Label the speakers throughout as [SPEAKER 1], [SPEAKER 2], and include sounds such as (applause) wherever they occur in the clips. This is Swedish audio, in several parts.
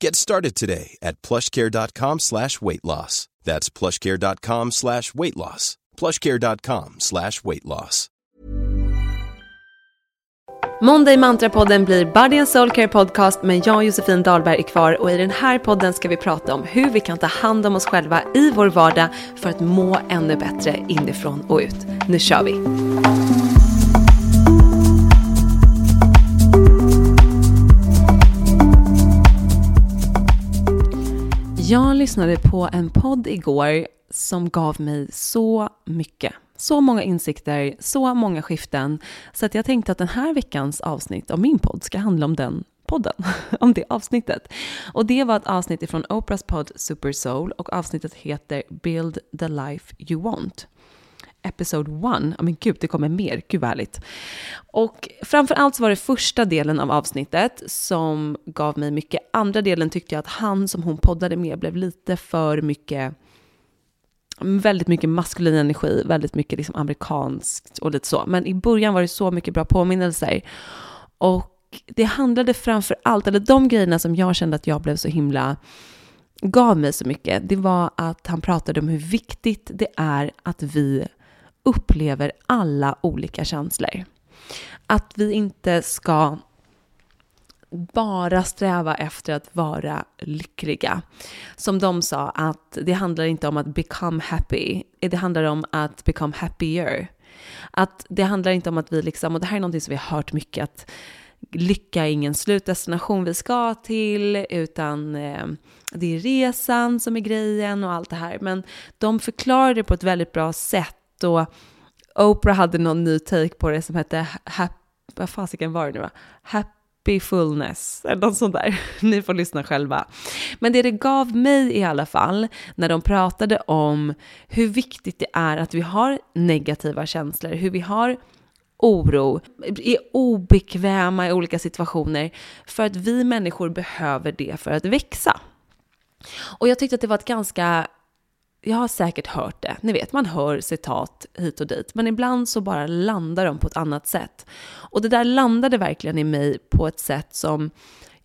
[SPEAKER 1] Get started today at plushcare.com slash weight loss. That's plushcare.com slash weight loss. plushcare.com slash weight loss.
[SPEAKER 2] Monday Mantra-podden blir Body and Soul Care Podcast men jag och Josefin Dahlberg är kvar och i den här podden ska vi prata om hur vi kan ta hand om oss själva i vår vardag för att må ännu bättre inifrån och ut. Nu kör vi! Jag lyssnade på en podd igår som gav mig så mycket. Så många insikter, så många skiften. Så att jag tänkte att den här veckans avsnitt av min podd ska handla om den podden, (laughs) om det avsnittet. Och det var ett avsnitt ifrån Oprahs podd Super Soul och avsnittet heter Build the life you want. Episode 1. Ja men gud, det kommer mer. Gud vad härligt. Och framför allt så var det första delen av avsnittet som gav mig mycket. Andra delen tyckte jag att han som hon poddade med blev lite för mycket väldigt mycket maskulin energi, väldigt mycket liksom amerikanskt och lite så. Men i början var det så mycket bra påminnelser. Och det handlade framför allt, eller de grejerna som jag kände att jag blev så himla gav mig så mycket, det var att han pratade om hur viktigt det är att vi upplever alla olika känslor. Att vi inte ska bara sträva efter att vara lyckliga. Som de sa, att det handlar inte om att become happy, det handlar om att become happier. Att det handlar inte om att vi liksom, och det här är någonting som vi har hört mycket, att lycka är ingen slutdestination vi ska till, utan eh, det är resan som är grejen och allt det här. Men de förklarar det på ett väldigt bra sätt och Oprah hade någon ny take på det som hette vad fasiken var det nu va? Happyfulness, eller något sånt där. (laughs) Ni får lyssna själva. Men det det gav mig i alla fall, när de pratade om hur viktigt det är att vi har negativa känslor, hur vi har oro, är obekväma i olika situationer, för att vi människor behöver det för att växa. Och jag tyckte att det var ett ganska jag har säkert hört det. Ni vet, man hör citat hit och dit. Men ibland så bara landar de på ett annat sätt. Och det där landade verkligen i mig på ett sätt som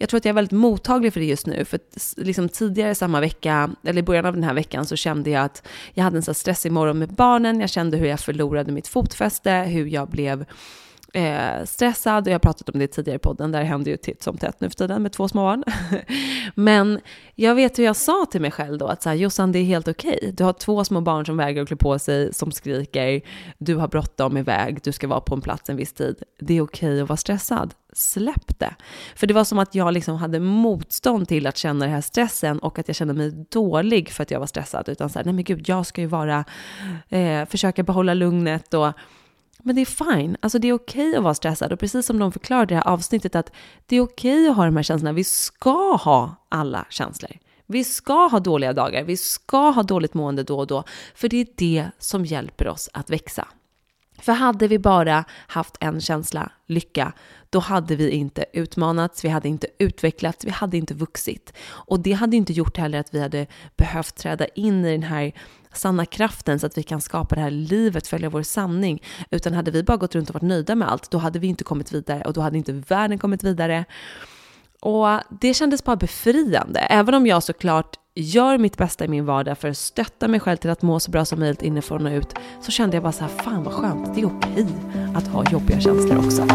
[SPEAKER 2] jag tror att jag är väldigt mottaglig för det just nu. För liksom tidigare samma vecka, eller i början av den här veckan, så kände jag att jag hade en så stressig morgon med barnen. Jag kände hur jag förlorade mitt fotfäste, hur jag blev eh, stressad. Jag har pratat om det tidigare i podden, där händer ju titt som tätt nu för tiden med två små barn. (laughs) Men jag vet hur jag sa till mig själv då att så här, Jossan, det är helt okej. Okay. Du har två små barn som vägrar att klä på sig, som skriker. Du har bråttom iväg, du ska vara på en plats en viss tid. Det är okej okay att vara stressad. Släpp det. För det var som att jag liksom hade motstånd till att känna den här stressen och att jag kände mig dålig för att jag var stressad. Utan så här, nej men gud, jag ska ju vara, eh, försöka behålla lugnet och men det är fine. Alltså det är okej okay att vara stressad. Och precis som de förklarade i det här avsnittet att det är okej okay att ha de här känslorna. Vi ska ha alla känslor. Vi ska ha dåliga dagar. Vi ska ha dåligt mående då och då. För det är det som hjälper oss att växa. För hade vi bara haft en känsla, lycka, då hade vi inte utmanats, vi hade inte utvecklats, vi hade inte vuxit. Och det hade inte gjort heller att vi hade behövt träda in i den här sanna kraften så att vi kan skapa det här livet, följa vår sanning. Utan hade vi bara gått runt och varit nöjda med allt, då hade vi inte kommit vidare och då hade inte världen kommit vidare. Och det kändes bara befriande, även om jag såklart gör mitt bästa i min vardag för att stötta mig själv till att må så bra som möjligt inifrån och ut, så kände jag bara så här, fan vad skönt, det är okej att ha jobbiga känslor också.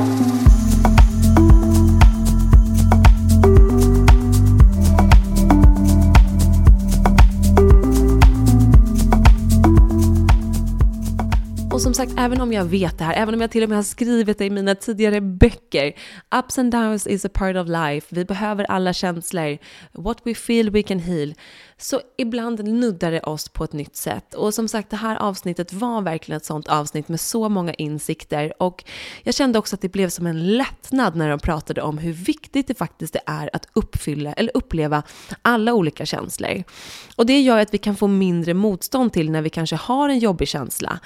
[SPEAKER 2] Och som sagt, även om jag vet det här, även om jag till och med har skrivit det i mina tidigare böcker, ups and downs is a part of life, vi behöver alla känslor, what we feel we can heal, så ibland nuddar det oss på ett nytt sätt. Och som sagt, det här avsnittet var verkligen ett sånt avsnitt med så många insikter. Och jag kände också att det blev som en lättnad när de pratade om hur viktigt det faktiskt är att uppfylla eller uppleva alla olika känslor. Och det gör att vi kan få mindre motstånd till när vi kanske har en jobbig känsla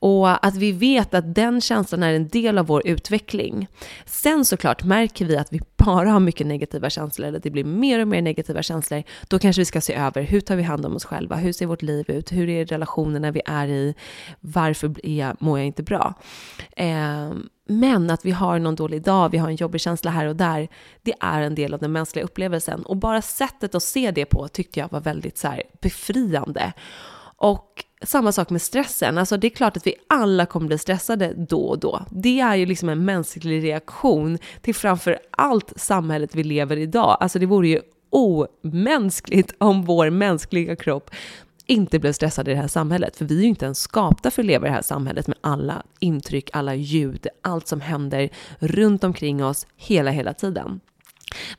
[SPEAKER 2] och att vi vet att den känslan är en del av vår utveckling. Sen såklart märker vi att vi (laughs) bara har mycket negativa känslor, eller att det blir mer och mer negativa känslor, då kanske vi ska se över hur tar vi hand om oss själva? Hur ser vårt liv ut? Hur är relationerna vi är i? Varför jag, mår jag inte bra? Eh, men att vi har någon dålig dag, vi har en jobbig känsla här och där, det är en del av den mänskliga upplevelsen. Och bara sättet att se det på tyckte jag var väldigt så här, befriande. Och samma sak med stressen. Alltså det är klart att vi alla kommer bli stressade då och då. Det är ju liksom en mänsklig reaktion till framför allt samhället vi lever i idag. Alltså det vore ju omänskligt om vår mänskliga kropp inte blev stressad i det här samhället. För vi är ju inte ens skapta för att leva i det här samhället med alla intryck, alla ljud, allt som händer runt omkring oss hela, hela tiden.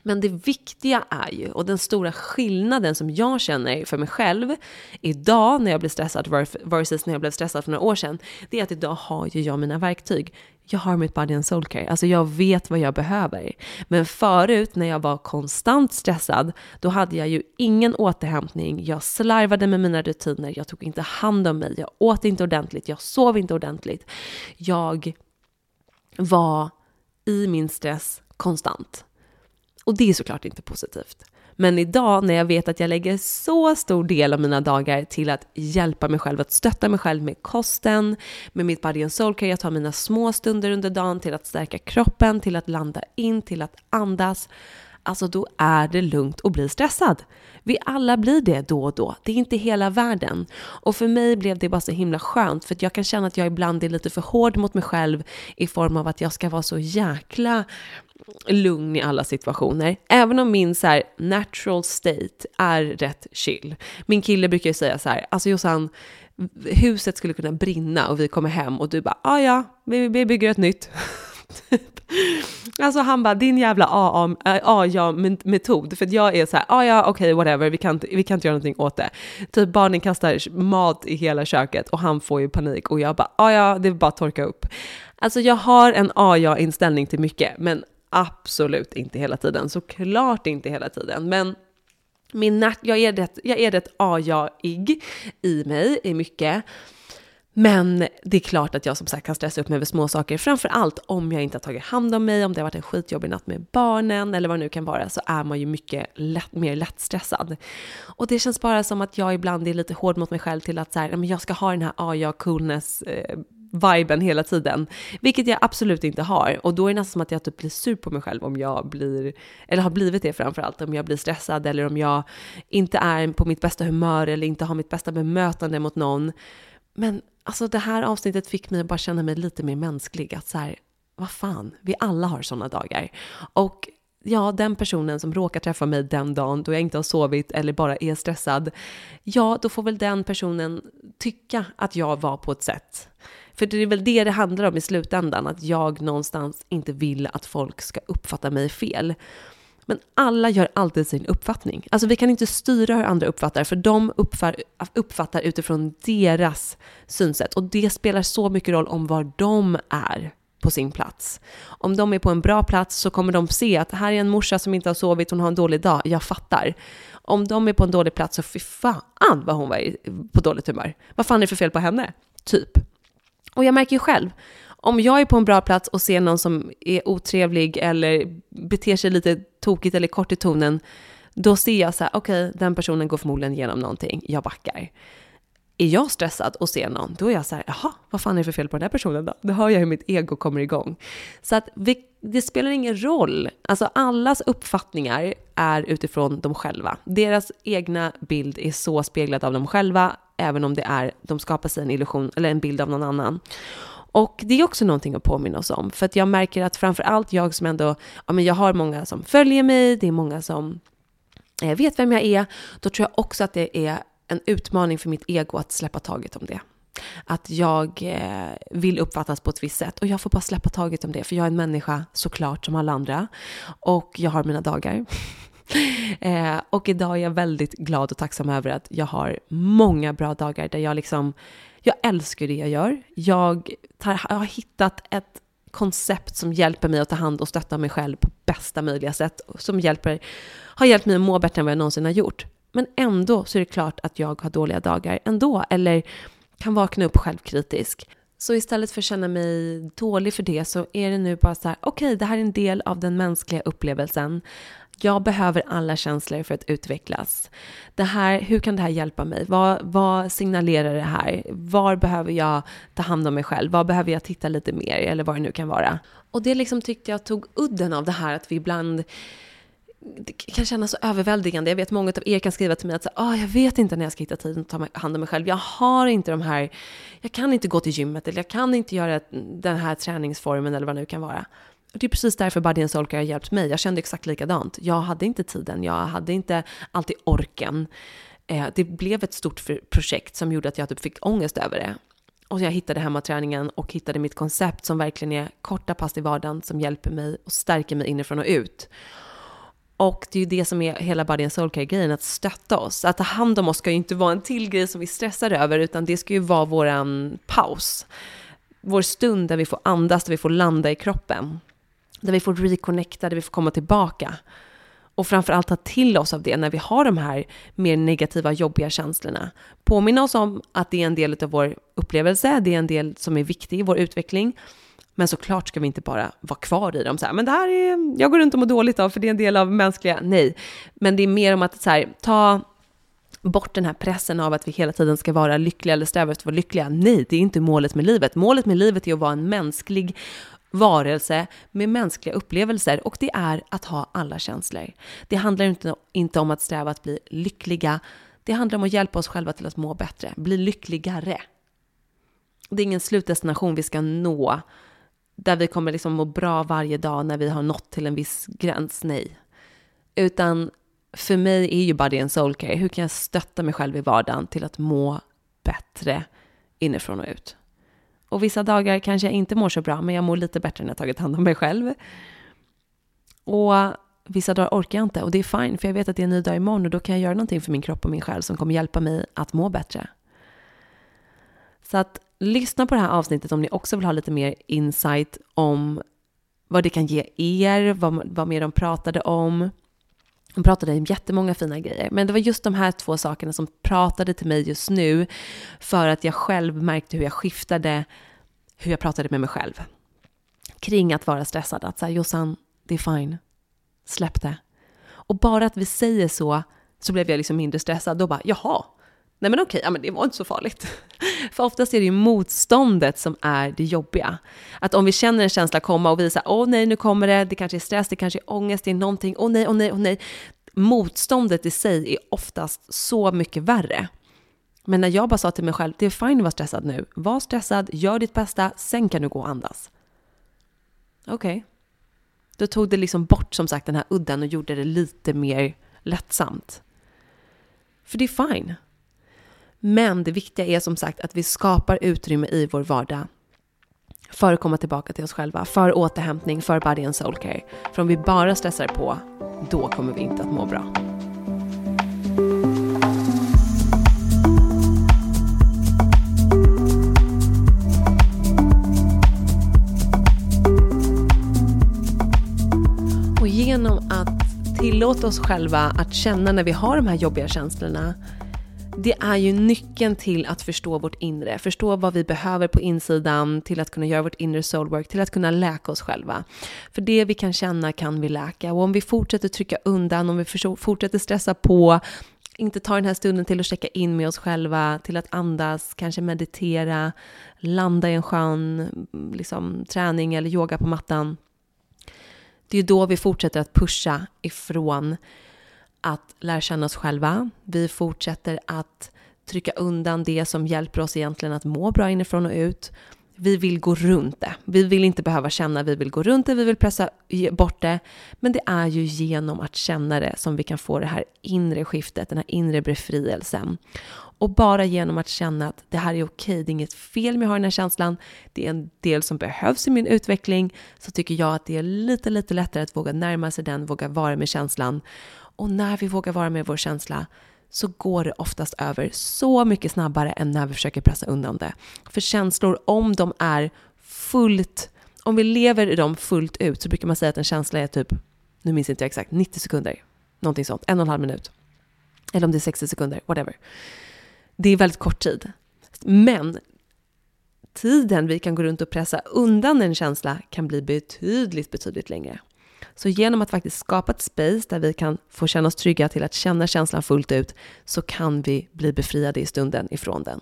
[SPEAKER 2] Men det viktiga är ju, och den stora skillnaden som jag känner för mig själv idag när jag blir stressad versus när jag blev stressad för några år sedan, det är att idag har ju jag mina verktyg. Jag har mitt body and soul care, alltså jag vet vad jag behöver. Men förut när jag var konstant stressad, då hade jag ju ingen återhämtning, jag slarvade med mina rutiner, jag tog inte hand om mig, jag åt inte ordentligt, jag sov inte ordentligt. Jag var i min stress konstant. Och det är såklart inte positivt. Men idag när jag vet att jag lägger så stor del av mina dagar till att hjälpa mig själv, att stötta mig själv med kosten, med mitt body and soul care, jag tar mina små stunder under dagen till att stärka kroppen, till att landa in, till att andas. Alltså då är det lugnt att bli stressad. Vi alla blir det då och då. Det är inte hela världen. Och för mig blev det bara så himla skönt för att jag kan känna att jag ibland är lite för hård mot mig själv i form av att jag ska vara så jäkla lugn i alla situationer. Även om min så här, natural state är rätt chill. Min kille brukar ju säga så här, alltså Jossan, huset skulle kunna brinna och vi kommer hem och du bara, ja ja, vi, vi bygger ett nytt. (laughs) (laughs) Typ. Alltså han bara, din jävla AA-metod, för jag är så här, ah, ja okej okay, whatever, vi kan, vi kan inte göra någonting åt det. Typ barnen kastar mat i hela köket och han får ju panik och jag bara, ah, ja det är bara att torka upp. Alltså jag har en AA-inställning till mycket, men absolut inte hela tiden. Såklart inte hela tiden, men min jag är rätt, jag är rätt AA-ig i mig i mycket. Men det är klart att jag som sagt kan stressa upp mig över småsaker. Framför allt om jag inte har tagit hand om mig, om det har varit en skitjobbig natt med barnen eller vad det nu kan vara, så är man ju mycket lätt, mer lättstressad. Och det känns bara som att jag ibland är lite hård mot mig själv till att så här, men jag ska ha den här A-ja coolness eh, viben hela tiden. Vilket jag absolut inte har. Och då är det nästan som att jag typ blir sur på mig själv om jag blir, eller har blivit det framförallt, om jag blir stressad eller om jag inte är på mitt bästa humör eller inte har mitt bästa bemötande mot någon. Men alltså det här avsnittet fick mig att bara känna mig lite mer mänsklig. Att så här, vad fan, vi alla har sådana dagar. Och ja, den personen som råkar träffa mig den dagen då jag inte har sovit eller bara är stressad, ja, då får väl den personen tycka att jag var på ett sätt. För det är väl det det handlar om i slutändan, att jag någonstans inte vill att folk ska uppfatta mig fel. Men alla gör alltid sin uppfattning. Alltså vi kan inte styra hur andra uppfattar, för de uppfattar, uppfattar utifrån deras synsätt. Och det spelar så mycket roll om var de är på sin plats. Om de är på en bra plats så kommer de se att här är en morsa som inte har sovit, hon har en dålig dag, jag fattar. Om de är på en dålig plats så fy fan vad hon var på dåligt humör. Vad fan är det för fel på henne? Typ. Och jag märker ju själv, om jag är på en bra plats och ser någon som är otrevlig eller beter sig lite tokigt eller kort i tonen, då ser jag så här, okej, okay, den personen går förmodligen igenom någonting, jag backar. Är jag stressad och ser någon, då är jag så här, jaha, vad fan är det för fel på den här personen då? Då hör jag hur mitt ego kommer igång. Så att vi, det spelar ingen roll. Alltså allas uppfattningar är utifrån dem själva. Deras egna bild är så speglad av dem själva, även om det är, de skapar sig en illusion eller en bild av någon annan. Och det är också någonting att påminna oss om, för att jag märker att framför allt jag som ändå, ja men jag har många som följer mig, det är många som eh, vet vem jag är, då tror jag också att det är en utmaning för mitt ego att släppa taget om det. Att jag eh, vill uppfattas på ett visst sätt och jag får bara släppa taget om det för jag är en människa såklart som alla andra och jag har mina dagar. (laughs) (laughs) eh, och idag är jag väldigt glad och tacksam över att jag har många bra dagar där jag liksom, jag älskar det jag gör. Jag, tar, jag har hittat ett koncept som hjälper mig att ta hand och stötta mig själv på bästa möjliga sätt. Som hjälper, har hjälpt mig att må bättre än vad jag någonsin har gjort. Men ändå så är det klart att jag har dåliga dagar ändå, eller kan vakna upp självkritisk. Så istället för att känna mig dålig för det så är det nu bara så här, okej, okay, det här är en del av den mänskliga upplevelsen. Jag behöver alla känslor för att utvecklas. Det här, hur kan det här hjälpa mig? Vad, vad signalerar det här? Var behöver jag ta hand om mig själv? Var behöver jag titta lite mer? Eller vad det nu kan vara. Och det liksom tyckte jag tog udden av det här att vi ibland det kan kännas så överväldigande. Jag vet många av er kan skriva till mig att oh, jag vet inte när jag ska hitta tiden att ta hand om mig själv. Jag har inte de här, jag kan inte gå till gymmet eller jag kan inte göra den här träningsformen eller vad det nu kan vara. Och det är precis därför Body and Soulcare har hjälpt mig. Jag kände exakt likadant. Jag hade inte tiden, jag hade inte alltid orken. Eh, det blev ett stort projekt som gjorde att jag typ fick ångest över det. Och jag hittade hemmaträningen och hittade mitt koncept som verkligen är korta pass i vardagen som hjälper mig och stärker mig inifrån och ut. Och det är ju det som är hela Body and Soulcare-grejen, att stötta oss. Att ta hand om oss ska ju inte vara en till grej som vi stressar över, utan det ska ju vara våran paus. Vår stund där vi får andas, där vi får landa i kroppen. Där vi får reconnecta, där vi får komma tillbaka. Och framförallt ta till oss av det när vi har de här mer negativa, jobbiga känslorna. Påminna oss om att det är en del av vår upplevelse, det är en del som är viktig i vår utveckling. Men såklart ska vi inte bara vara kvar i dem så här, men det här är, jag går runt och mår dåligt av för det är en del av mänskliga, nej. Men det är mer om att så här, ta bort den här pressen av att vi hela tiden ska vara lyckliga eller sträva efter att vara lyckliga. Nej, det är inte målet med livet. Målet med livet är att vara en mänsklig varelse med mänskliga upplevelser och det är att ha alla känslor. Det handlar inte, inte om att sträva att bli lyckliga. Det handlar om att hjälpa oss själva till att må bättre, bli lyckligare. Det är ingen slutdestination vi ska nå där vi kommer liksom må bra varje dag när vi har nått till en viss gräns. Nej. Utan för mig är ju body and soul care, hur kan jag stötta mig själv i vardagen till att må bättre inifrån och ut? Och vissa dagar kanske jag inte mår så bra, men jag mår lite bättre när jag tagit hand om mig själv. Och vissa dagar orkar jag inte och det är fine, för jag vet att det är en ny dag imorgon och då kan jag göra någonting för min kropp och min själ som kommer hjälpa mig att må bättre. Så att lyssna på det här avsnittet om ni också vill ha lite mer insight om vad det kan ge er, vad, vad mer de pratade om. Hon pratade om jättemånga fina grejer, men det var just de här två sakerna som pratade till mig just nu för att jag själv märkte hur jag skiftade hur jag pratade med mig själv kring att vara stressad. Att säga Jossan, det är fine. Släpp det. Och bara att vi säger så, så blev jag liksom mindre stressad. Då bara, jaha, nej men okej, ja men det var inte så farligt. (laughs) För oftast är det ju motståndet som är det jobbiga. Att om vi känner en känsla komma och vi säger åh nej, nu kommer det, det kanske är stress, det kanske är ångest, det är någonting, åh nej, åh nej, åh nej. Motståndet i sig är oftast så mycket värre. Men när jag bara sa till mig själv, det är fine att vara stressad nu. Var stressad, gör ditt bästa, sen kan du gå och andas. Okej. Okay. Då tog det liksom bort som sagt den här udden och gjorde det lite mer lättsamt. För det är fine. Men det viktiga är som sagt att vi skapar utrymme i vår vardag för att komma tillbaka till oss själva, för återhämtning, för body and soul care. För om vi bara stressar på, då kommer vi inte att må bra. Och genom att tillåta oss själva att känna när vi har de här jobbiga känslorna det är ju nyckeln till att förstå vårt inre, förstå vad vi behöver på insidan, till att kunna göra vårt inre soulwork, till att kunna läka oss själva. För det vi kan känna kan vi läka. Och om vi fortsätter trycka undan, om vi fortsätter stressa på, inte tar den här stunden till att checka in med oss själva, till att andas, kanske meditera, landa i en skön liksom, träning eller yoga på mattan. Det är ju då vi fortsätter att pusha ifrån att lära känna oss själva. Vi fortsätter att trycka undan det som hjälper oss egentligen att må bra inifrån och ut. Vi vill gå runt det. Vi vill inte behöva känna, vi vill gå runt det, vi vill pressa bort det. Men det är ju genom att känna det som vi kan få det här inre skiftet, den här inre befrielsen. Och bara genom att känna att det här är okej, det är inget fel med att ha den här känslan, det är en del som behövs i min utveckling, så tycker jag att det är lite, lite lättare att våga närma sig den, våga vara med känslan. Och när vi vågar vara med vår känsla så går det oftast över så mycket snabbare än när vi försöker pressa undan det. För känslor, om de är fullt, om vi lever i dem fullt ut så brukar man säga att en känsla är typ, nu minns inte jag exakt, 90 sekunder. Någonting sånt, en och en halv minut. Eller om det är 60 sekunder, whatever. Det är väldigt kort tid. Men tiden vi kan gå runt och pressa undan en känsla kan bli betydligt, betydligt längre. Så genom att faktiskt skapa ett space där vi kan få känna oss trygga till att känna känslan fullt ut så kan vi bli befriade i stunden ifrån den.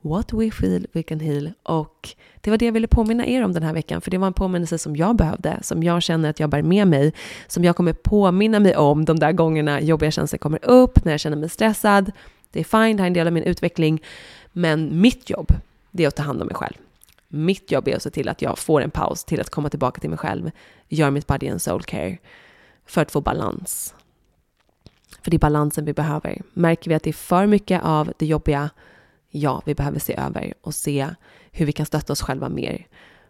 [SPEAKER 2] What we feel we can heal. Och det var det jag ville påminna er om den här veckan, för det var en påminnelse som jag behövde, som jag känner att jag bär med mig, som jag kommer påminna mig om de där gångerna jobbiga känslor kommer upp, när jag känner mig stressad. Det är fine, det här är en del av min utveckling, men mitt jobb, det är att ta hand om mig själv. Mitt jobb är att se till att jag får en paus till att komma tillbaka till mig själv, gör mitt body and soul care för att få balans. För det är balansen vi behöver. Märker vi att det är för mycket av det jobbiga, ja, vi behöver se över och se hur vi kan stötta oss själva mer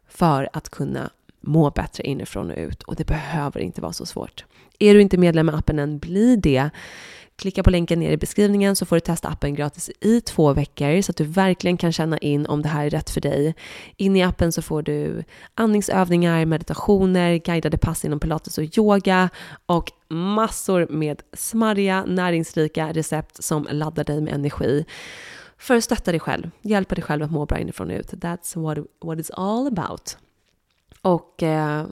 [SPEAKER 2] för att kunna må bättre inifrån och ut. Och det behöver inte vara så svårt. Är du inte medlem i appen än, bli det. Klicka på länken ner i beskrivningen så får du testa appen gratis i två veckor så att du verkligen kan känna in om det här är rätt för dig. In i appen så får du andningsövningar, meditationer, guidade pass inom pilates och yoga och massor med smarriga, näringsrika recept som laddar dig med energi för att stötta dig själv, hjälpa dig själv att må bra inifrån och ut. That's what, what it's all about. Och eh,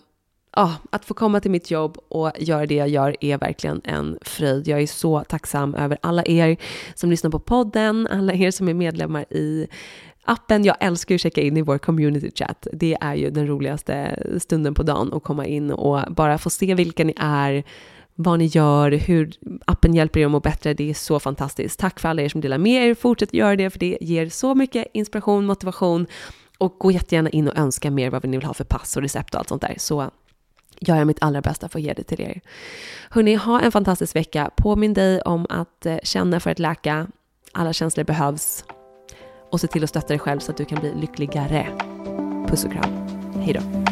[SPEAKER 2] ja, att få komma till mitt jobb och göra det jag gör är verkligen en fröjd. Jag är så tacksam över alla er som lyssnar på podden, alla er som är medlemmar i appen. Jag älskar att checka in i vår community chat. Det är ju den roligaste stunden på dagen att komma in och bara få se vilka ni är, vad ni gör, hur appen hjälper er att må bättre. Det är så fantastiskt. Tack för alla er som delar med er. Fortsätt göra det, för det ger så mycket inspiration, motivation och gå jättegärna in och önska mer vad ni vill ha för pass och recept och allt sånt där. Så gör jag mitt allra bästa för att ge det till er. Hörni, ha en fantastisk vecka. Påminn dig om att eh, känna för att läka. Alla känslor behövs. Och se till att stötta dig själv så att du kan bli lyckligare. Puss och kram. Hejdå.